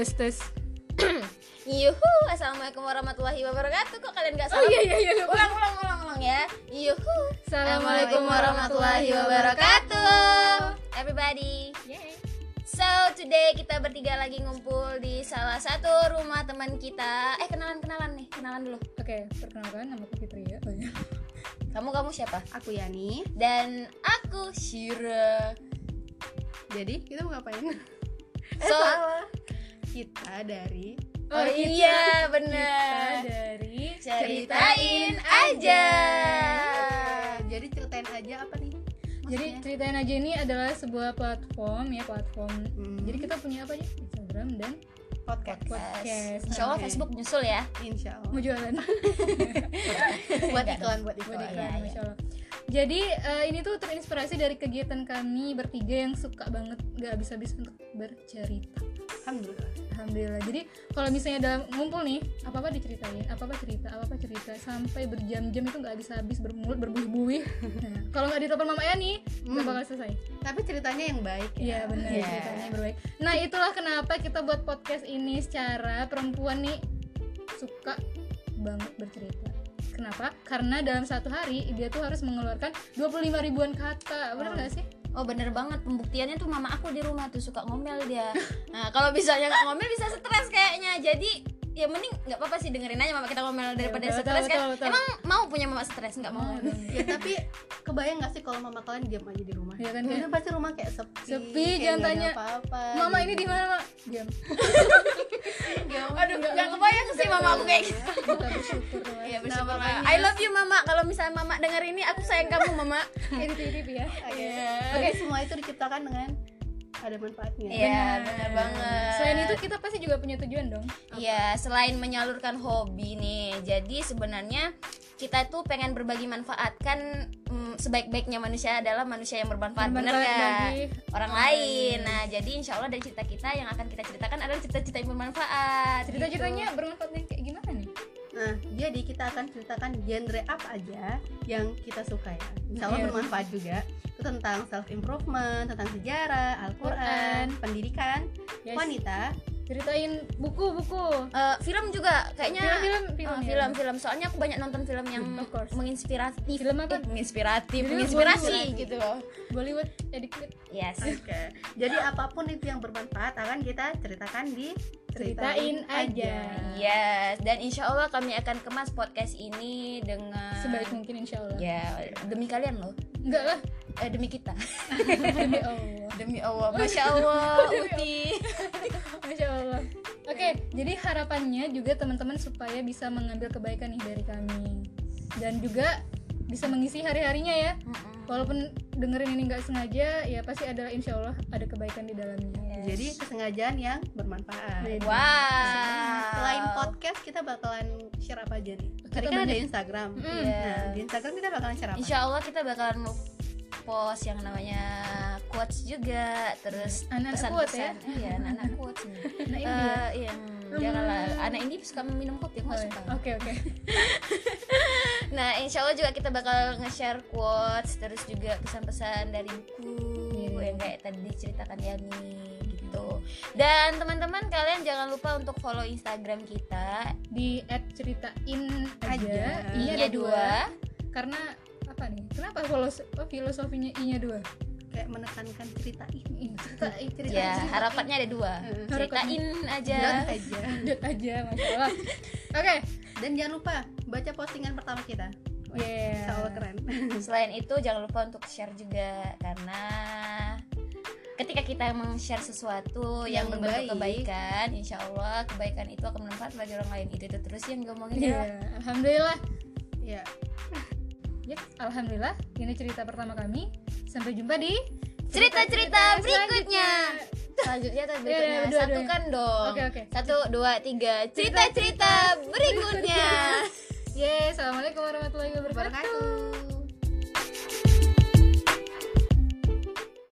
tes tes Yuhu, assalamualaikum warahmatullahi wabarakatuh. Kok kalian nggak oh salam? iya iya iya lupa. Ulang, ulang, ulang, ulang ya. Yuhu. Assalamualaikum warahmatullahi wabarakatuh. Everybody. Yeay. So today kita bertiga lagi ngumpul di salah satu rumah teman kita. Eh kenalan kenalan nih, kenalan dulu. oke perkenalkan nama aku Fitri ya oh, iya. Kamu kamu siapa? Aku Yani. Dan aku Shira. Jadi kita mau ngapain? So, Kita dari oh, kita- iya kita bener. dari Ceritain aja. Jadi ceritain aja apa nih? jadi Maksudnya? ceritain aja ini adalah sebuah platform ya platform Hmm. jadi kita punya apa aja Instagram dan podcast. podcast Insya Allah Oke. Facebook nyusul ya. Insya Allah. mau jualan buat iklan, buat iklan. Buat iklan, iya, iya. Masya Allah. Jadi eh, ini tuh terinspirasi dari kegiatan kami bertiga yang suka banget gak habis-habis untuk bercerita. Alhamdulillah. Alhamdulillah. Jadi kalau misalnya dalam ngumpul nih, apa apa diceritain, apa apa cerita, apa apa cerita sampai berjam-jam itu nggak habis-habis bermulut berbuih-buih. Nah, kalau nggak ditelepon Mama Yani, nggak Hmm. bakal selesai. Tapi ceritanya yang baik ya. Iya benar Iya. ceritanya yang berbaik. Nah itulah kenapa kita buat podcast ini secara perempuan nih suka banget bercerita. Kenapa? Karena dalam satu hari dia tuh harus mengeluarkan 25 ribuan kata. Bener Oh. nggak sih? Oh bener banget pembuktiannya tuh mama aku di rumah tuh suka ngomel dia. Nah kalau misalnya nggak ngomel bisa stres kayaknya. Jadi ya mending nggak apa-apa sih dengerin aja mama kita ngomel daripada betul, stres betul, kan. betul. Emang punya mama stres nggak mau? Oh, Ya tapi kebayang gak sih kalau mama kalian diam aja di rumah? Iya kan, Karena kayak- pasti rumah kayak sepi. Sepi, kayak jangan nggak tanya. Mama gitu. ini di mana, Mak? Diam. Aduh nggak kebayang sih mama aku kayak gitu. Kita bersyukur lah. Iya bersyukur lah. makanya- I love you mama. Kalau misalnya mama denger ini aku sayang kamu mama. Edit-edit ya. Oke. Iya. Oke, semua itu diciptakan dengan ada manfaatnya. Iya bener banget. Selain itu kita pasti juga punya tujuan dong. Iya, selain menyalurkan hobi nih. Jadi sebenarnya kita tuh pengen berbagi manfaat kan mm, sebaik-baiknya manusia adalah manusia yang bermanfaat, gak? bagi Orang lain. Nah, jadi insya Allah dari cerita kita yang akan kita ceritakan adalah cerita-cerita yang bermanfaat. cerita-ceritanya bermanfaat yang kayak gimana nih? Nah, jadi kita akan ceritakan genre apa aja yang kita suka ya. Insya Allah Iya. bermanfaat juga. Itu tentang self improvement, tentang sejarah, Al-Quran, pendidikan, Yes. wanita. Ceritain buku-buku. Eh, film juga kayaknya Film-film, film, Oh, ya. film-film. Soalnya aku banyak nonton film yang menginspiratif. Film apa? Eh, menginspiratif, Jadi menginspirasi Bollywood. gitu loh. Bollywood edit Yes. Oke. Jadi apa pun itu yang bermanfaat akan kita ceritakan di Ceritain aja. Yes, dan insya Allah kami akan kemas podcast ini dengan sebaik mungkin insya Allah. Ya, demi kalian loh, Enggak lah, eh, demi kita, demi Allah. demi Allah, masya Allah, Uti. Oke, jadi harapannya juga teman-teman supaya bisa mengambil kebaikan nih dari kami dan juga bisa mengisi hari-harinya ya. Walaupun dengerin ini nggak sengaja, ya pasti ada insya Allah ada kebaikan di dalamnya. Jadi kesengajaan yang bermanfaat. Beda. Wow. Selain podcast kita bakalan share apa aja nih? Tadi Kita kan ada Instagram. Mm. Iya. Nah, di Instagram kita bakalan share apa? Insya Allah kita bakalan post yang namanya quotes juga, terus Anak-anak pesan-pesan. quote ya? Iya, anak quotes nih. Nah, janganlah anak ini suka minum kopi, aku Oh, suka. Oke oke. Nah, insya Allah juga kita bakal nge-share quotes terus juga pesan-pesan dari buku Iya. yang kayak tadi diceritakan Yani gitu. Dan teman-teman kalian jangan lupa untuk follow Instagram kita Di ceritain aja. Aja. Iya I-nya dua. Karena apa nih? Kenapa oh, filosofinya i-nya dua? Kayak menekankan cerita ini. Ceritain, ceritain, Ya, ceritain. harapannya ada dua. Heeh. Ceritain aja. Dot aja. Aja, masya Allah. Oke. Dan jangan lupa baca postingan pertama kita. Yeah. Allah keren. Selain itu jangan lupa untuk share juga karena ketika kita meng-share sesuatu yang, Yang berbentuk baik. kebaikan, insya Allah kebaikan itu akan bermanfaat bagi orang lain. Itu, itu terus yang ngomongin Iya, ya. alhamdulillah. Ya. Ya, alhamdulillah. Ini cerita pertama kami. Sampai jumpa di Cerita-cerita berikutnya. Selanjutnya Iya, berikutnya? iya, dua-duanya. Satukan dong. Oke, oke. Satu, dua, tiga. Cerita-cerita berikutnya. Yeay, assalamualaikum warahmatullahi. Wabarakatuh.